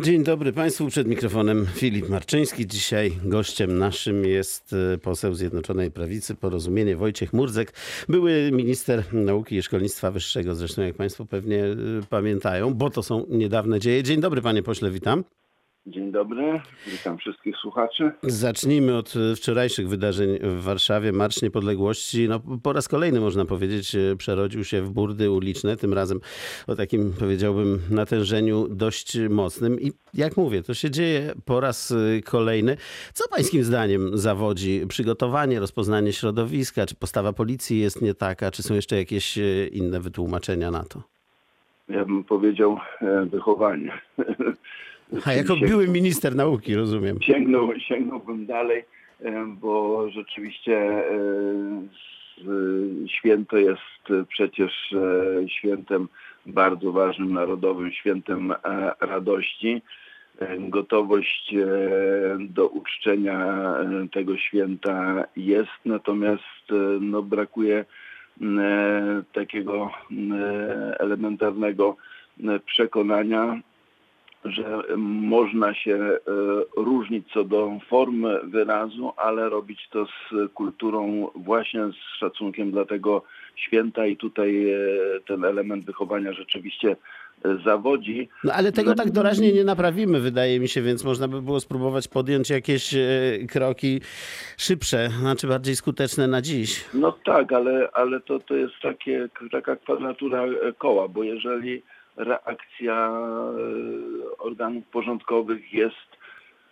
Dzień dobry Państwu. Przed mikrofonem Filip Marczyński. Dzisiaj gościem naszym jest e, poseł Zjednoczonej Prawicy Porozumienie Wojciech Murdzek, były minister nauki i szkolnictwa wyższego. Zresztą jak Państwo pewnie e, pamiętają, bo to są niedawne dzieje. Dzień dobry Panie Pośle, witam. Dzień dobry, witam wszystkich słuchaczy. Zacznijmy od e, wczorajszych wydarzeń w Warszawie. Marsz Niepodległości no, po raz kolejny, można powiedzieć, e, przerodził się w burdy uliczne, tym razem o takim, powiedziałbym, natężeniu dość mocnym. I jak mówię, to się dzieje po raz e, kolejny. Co pańskim zdaniem zawodzi przygotowanie, rozpoznanie środowiska? Czy postawa policji jest nie taka? Czy są jeszcze jakieś inne wytłumaczenia na to? Ja bym powiedział wychowanie. A jako były minister nauki, rozumiem. Sięgnął, sięgnąłbym dalej, bo rzeczywiście święto jest przecież świętem bardzo ważnym, narodowym, świętem radości. Gotowość do uczczenia tego święta jest, natomiast no, brakuje takiego elementarnego przekonania, że można się e, różnić co do formy wyrazu, ale robić to z kulturą, właśnie z szacunkiem dla tego święta i tutaj e, ten element wychowania rzeczywiście e, zawodzi. No ale tego tak doraźnie nie naprawimy, wydaje mi się, więc można by było spróbować podjąć jakieś kroki szybsze, znaczy bardziej skuteczne na dziś. No tak, ale, ale to, to jest takie, taka kwadratura koła, bo jeżeli reakcja e, organów porządkowych jest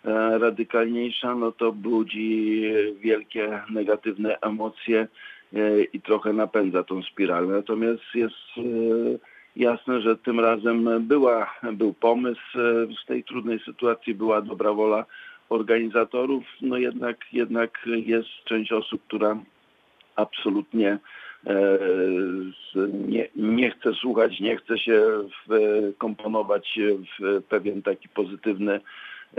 e, radykalniejsza, no to budzi wielkie negatywne emocje e, i trochę napędza tą spiralę. Natomiast jest jasne, że tym razem była, był pomysł, w tej trudnej sytuacji była dobra wola organizatorów, no jednak, jednak jest część osób, która absolutnie nie, nie chce słuchać, nie chce się wkomponować w pewien taki pozytywny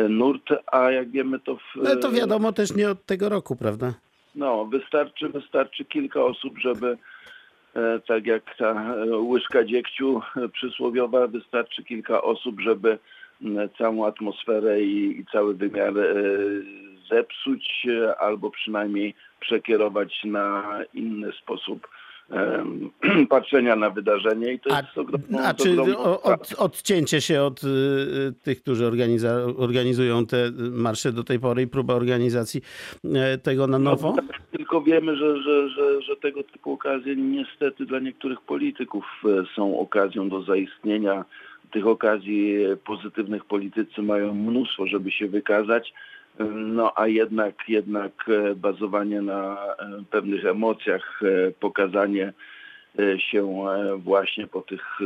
nurt, a jak wiemy to... W, no to wiadomo też nie od tego roku, prawda? No, wystarczy, wystarczy kilka osób, żeby e, tak jak ta łyżka dziegciu przysłowiowa, wystarczy kilka osób, żeby całą atmosferę i, i cały wymiar e, zepsuć albo przynajmniej przekierować na inny sposób patrzenia na wydarzenie i to a, jest ogromną, A czy od, odcięcie się od y, tych, którzy organizują te marsze do tej pory i próba organizacji y, tego na nowo? No, tak, tylko wiemy, że, że, że, że tego typu okazje niestety dla niektórych polityków e, są okazją do zaistnienia. Tych okazji pozytywnych politycy mają mnóstwo, żeby się wykazać. No a jednak, jednak e, bazowanie na e, pewnych emocjach, e, pokazanie się właśnie po, tych,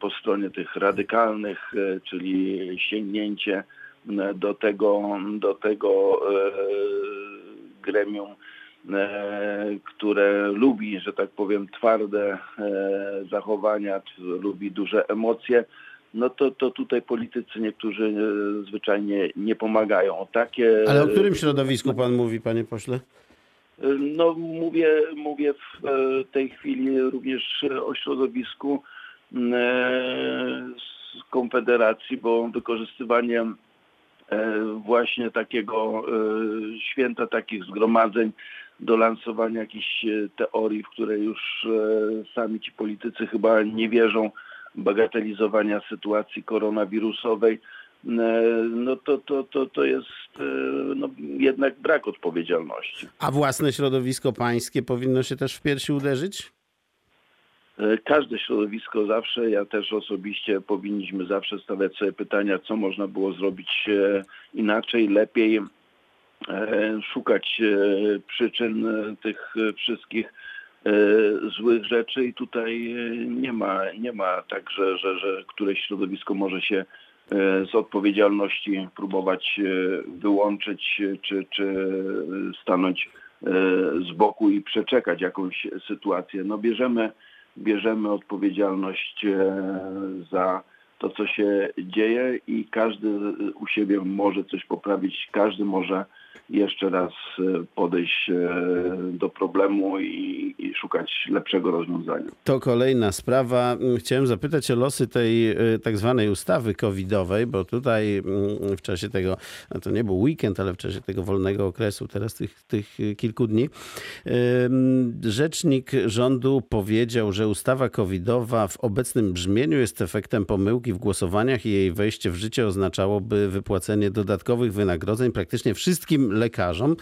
po stronie tych radykalnych, czyli sięgnięcie do tego, do tego gremium, które lubi, że tak powiem, twarde zachowania, lubi duże emocje, no to, to tutaj politycy niektórzy e, zwyczajnie nie pomagają. Takie... Ale o którym środowisku pan mówi, panie pośle? E, no mówię, mówię w e, tej chwili również o środowisku z Konfederacji, bo wykorzystywanie właśnie takiego święta, takich zgromadzeń do lansowania jakichś teorii, w które już sami ci politycy chyba nie wierzą, bagatelizowania sytuacji koronawirusowej, e, no to, to, to, to jest e, no, jednak brak odpowiedzialności. A własne środowisko pańskie powinno się też w piersi uderzyć? E, każde środowisko zawsze, ja też osobiście powinniśmy zawsze stawiać sobie pytania, co można było zrobić inaczej, lepiej, szukać przyczyn tych wszystkich złych rzeczy i tutaj e, nie ma, nie ma tak, że, że, że któreś środowisko może się e, z odpowiedzialności próbować wyłączyć czy, czy stanąć z boku i przeczekać jakąś sytuację. No bierzemy, bierzemy odpowiedzialność za to, co się dzieje i każdy u siebie może coś poprawić, każdy może jeszcze raz e, podejść e, do problemu i, i szukać lepszego rozwiązania. To kolejna sprawa. Chciałem zapytać o losy tej e, tak zwanej ustawy covidowej, bo tutaj mm, w czasie tego, to nie był weekend, ale w czasie tego wolnego okresu, teraz tych, tych kilku dni, rzecznik rządu powiedział, że ustawa covidowa w obecnym brzmieniu jest efektem pomyłki w głosowaniach i jej wejście w życie oznaczałoby wypłacenie dodatkowych wynagrodzeń praktycznie wszystkim lekarzom.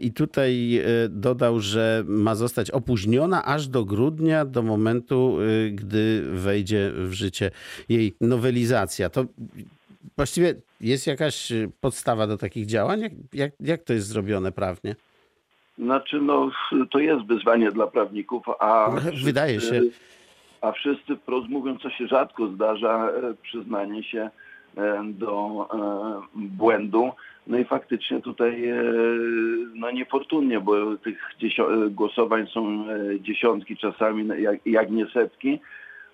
I tutaj e, dodał, że ma zostać opóźniona aż do grudnia, do momentu, e, gdy wejdzie w życie jej nowelizacja. To właściwie jest jakaś podstawa do takich działań? Jak, jak, jak to jest zrobione prawnie? Znaczy, no, to jest wyzwanie dla prawników, a. Wydaje się. A wszyscy, wprost mówiąc, co się rzadko zdarza, e, przyznanie się do błędu. No i faktycznie tutaj e, no niefortunnie, bo tych głosowań są e, dziesiątki czasami, no, jak, jak nie setki.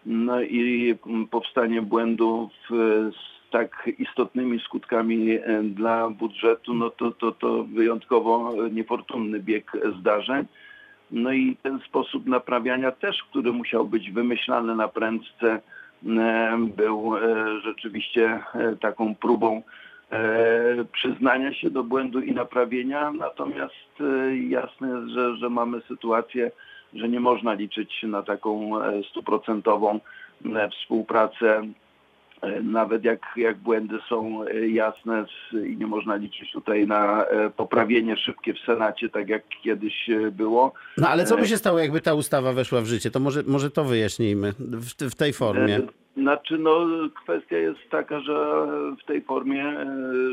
No i powstanie błędów z tak istotnymi skutkami e, dla budżetu, no to, to, to wyjątkowo niefortunny bieg zdarzeń. No i ten sposób naprawiania też, który musiał być wymyślany na prędce, był rzeczywiście taką próbą E, przyznania się do błędu i naprawienia, natomiast e, jasne jest, że, że mamy sytuację, że nie można liczyć na taką e, stuprocentową współpracę nawet jak, jak błędy są jasne i nie można liczyć tutaj na poprawienie szybkie w Senacie, tak jak kiedyś było. No ale co by się stało, jakby ta ustawa weszła w życie? To może, może to wyjaśnijmy w, w tej formie. Znaczy, no, kwestia jest taka, że w tej formie e,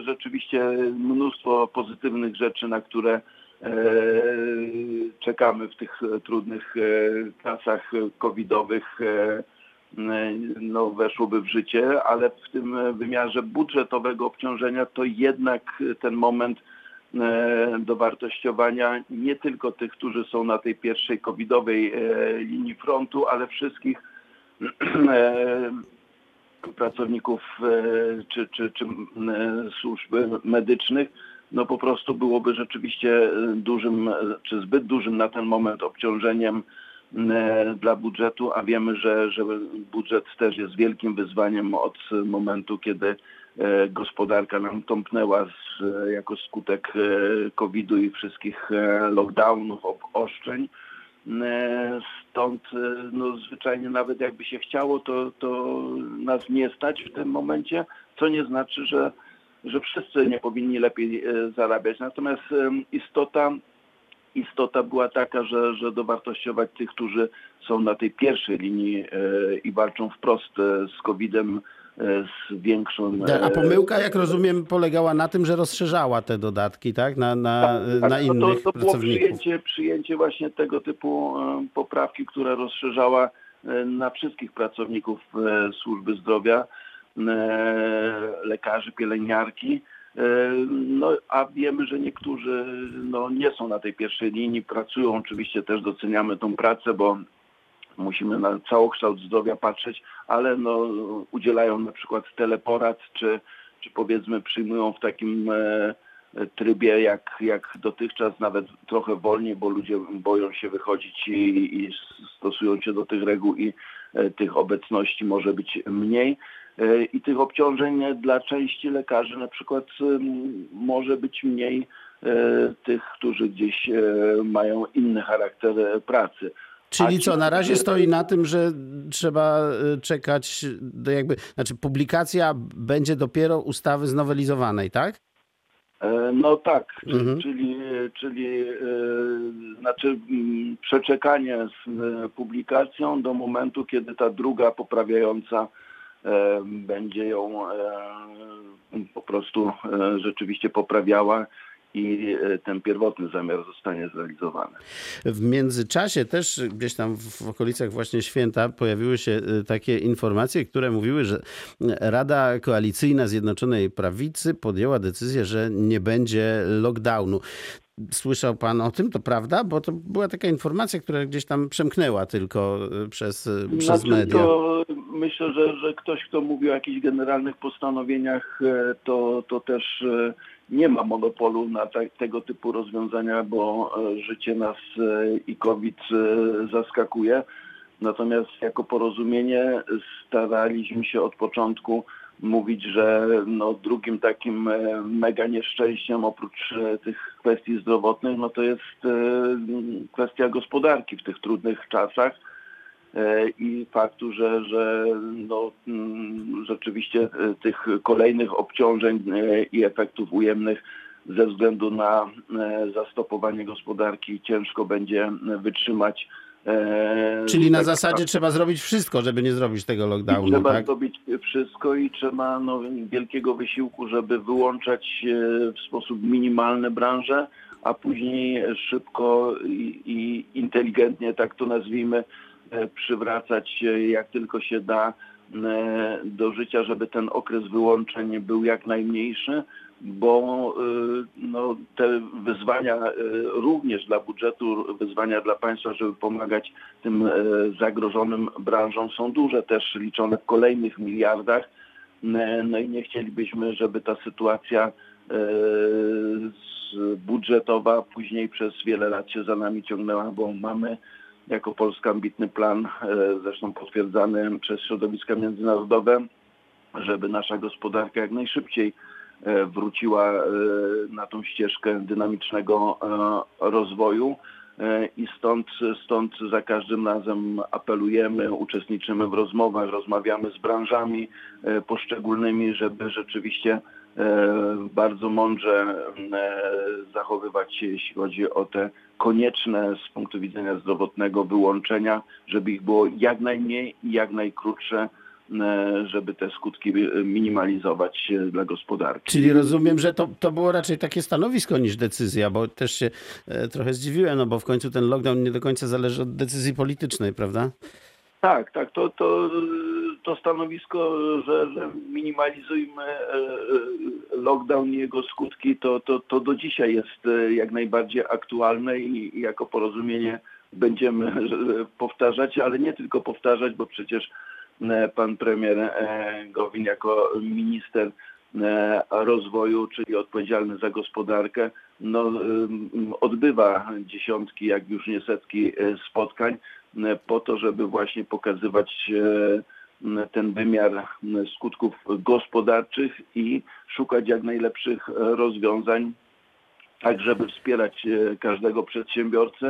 rzeczywiście mnóstwo pozytywnych rzeczy, na które e, czekamy w tych trudnych e, czasach covidowych, no, weszłoby w życie, ale w tym wymiarze budżetowego obciążenia to jednak ten moment dowartościowania nie tylko tych, którzy są na tej pierwszej covidowej linii frontu, ale wszystkich E, pracowników e, czy, czy, czy służb medycznych, no po prostu byłoby rzeczywiście dużym, czy zbyt dużym na ten moment obciążeniem dla budżetu, a wiemy, że, że budżet też jest wielkim wyzwaniem od momentu, kiedy e, gospodarka nam tąpnęła z, jako skutek COVID-u i wszystkich lockdownów, obostrzeń. E, stąd e, no, zwyczajnie nawet jakby się chciało, to, to nas nie stać w tym momencie, co nie znaczy, że, że wszyscy nie powinni lepiej e, zarabiać. Natomiast istota, istota była taka, że, że dowartościować tych, którzy są na tej pierwszej linii i walczą wprost z COVID-em z większą... A pomyłka, jak rozumiem, polegała na tym, że rozszerzała te dodatki, tak? Na, na, tak, tak. na innych no to, to było przyjęcie, przyjęcie właśnie tego typu e, poprawki, która rozszerzała e, na wszystkich pracowników e, służby zdrowia, lekarzy, pielęgniarki. No, a wiemy, że niektórzy no, nie są na tej pierwszej linii, pracują. Oczywiście też doceniamy tą pracę, bo musimy na całokształt zdrowia patrzeć, ale no, udzielają na przykład teleporad, czy, czy powiedzmy przyjmują w takim e, trybie jak, jak dotychczas, nawet trochę wolniej, bo ludzie boją się wychodzić i, i stosują się do tych reguł i e, tych obecności może być mniej. E, I tych obciążeń dla części lekarzy na przykład może być mniej tych, którzy gdzieś mają inny charakter pracy. Czyli co, na razie stoi na tym, że trzeba y, czekać do jakby, znaczy publikacja będzie dopiero ustawy znowelizowanej, tak? E, no tak, mhm. czyli, czyli znaczy przeczekanie z publikacją do momentu, kiedy ta druga poprawiająca e, będzie ją e, po prostu rzeczywiście poprawiała i e, ten pierwotny zamiar zostanie zrealizowany. W międzyczasie też gdzieś tam w okolicach właśnie święta pojawiły się e, takie informacje, które mówiły, że Rada Koalicyjna Zjednoczonej Prawicy podjęła decyzję, że nie będzie lockdownu. Słyszał pan o tym, to prawda? Bo to była taka informacja, która gdzieś tam przemknęła tylko e, przez, przez znaczy, media. To myślę, że, że ktoś, kto mówi o jakichś generalnych postanowieniach, e, to, to też e, nie ma monopolu na te, tego typu rozwiązania, bo e, życie nas i COVID zaskakuje. Natomiast jako porozumienie staraliśmy się od początku mówić, że no, drugim takim mega nieszczęściem oprócz tych kwestii zdrowotnych, no to jest kwestia gospodarki w tych trudnych czasach i faktu, że, że no, mm, rzeczywiście e, tych kolejnych obciążeń e, i efektów ujemnych ze względu na e, zastopowanie gospodarki ciężko będzie wytrzymać. e, Czyli na tak- zasadzie trzeba zrobić wszystko, żeby nie zrobić tego lockdownu, trzeba tak? zrobić wszystko i trzeba no, wielkiego wysiłku, żeby wyłączać e, w sposób minimalny branżę, a później szybko i, i inteligentnie, tak to nazwijmy, e, przywracać jak tylko się da e, do życia, żeby ten okres wyłączeń był jak najmniejszy, bo e, no, te wyzwania również dla budżetu, wyzwania dla państwa, żeby pomagać tym zagrożonym branżom są duże, też liczone w kolejnych miliardach. No i nie chcielibyśmy, żeby ta sytuacja budżetowa później przez wiele lat się za nami ciągnęła, bo mamy jako Polska ambitny plan, e, zresztą potwierdzany przez środowiska międzynarodowe, żeby nasza gospodarka jak najszybciej e, wróciła e, na tą ścieżkę dynamicznego rozwoju. I stąd, stąd za każdym razem apelujemy, uczestniczymy w rozmowach, rozmawiamy z branżami poszczególnymi, żeby rzeczywiście bardzo mądrze e, zachowywać się, jeśli chodzi o te konieczne z punktu widzenia zdrowotnego wyłączenia, żeby ich było jak najmniej i jak najkrótsze, e, żeby te skutki e, minimalizować e, dla gospodarki. Czyli rozumiem, że to, to było raczej takie stanowisko niż decyzja, bo też się e, trochę zdziwiłem, no bo w końcu ten lockdown nie do końca zależy od decyzji politycznej, prawda? Tak, tak, to, to, to stanowisko, że, że minimalizujmy e, e, lockdown i jego skutki, to, to, to do dzisiaj jest e, jak najbardziej aktualne i, jako porozumienie będziemy powtarzać, ale nie tylko powtarzać, bo przecież pan premier Gowin jako minister rozwoju, czyli odpowiedzialny za gospodarkę, no, odbywa dziesiątki, jak już nie setki spotkań po to, żeby właśnie pokazywać ten wymiar m, skutków gospodarczych i szukać jak najlepszych e, rozwiązań, tak żeby wspierać e, każdego przedsiębiorcę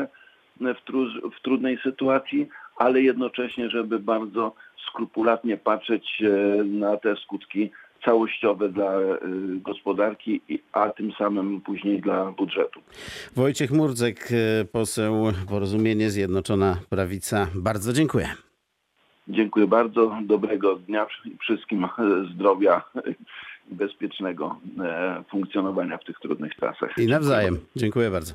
e, w, tru- w trudnej sytuacji, ale jednocześnie, żeby bardzo skrupulatnie patrzeć na te skutki całościowe dla gospodarki, a tym samym później dla budżetu. Wojciech Murdzek, poseł Porozumienie Zjednoczona Prawica. Bardzo dziękuję. Dziękuję bardzo. Dobrego dnia wszystkim, zdrowia i bezpiecznego e, funkcjonowania w tych trudnych czasach. I nawzajem. Dziękuję bardzo.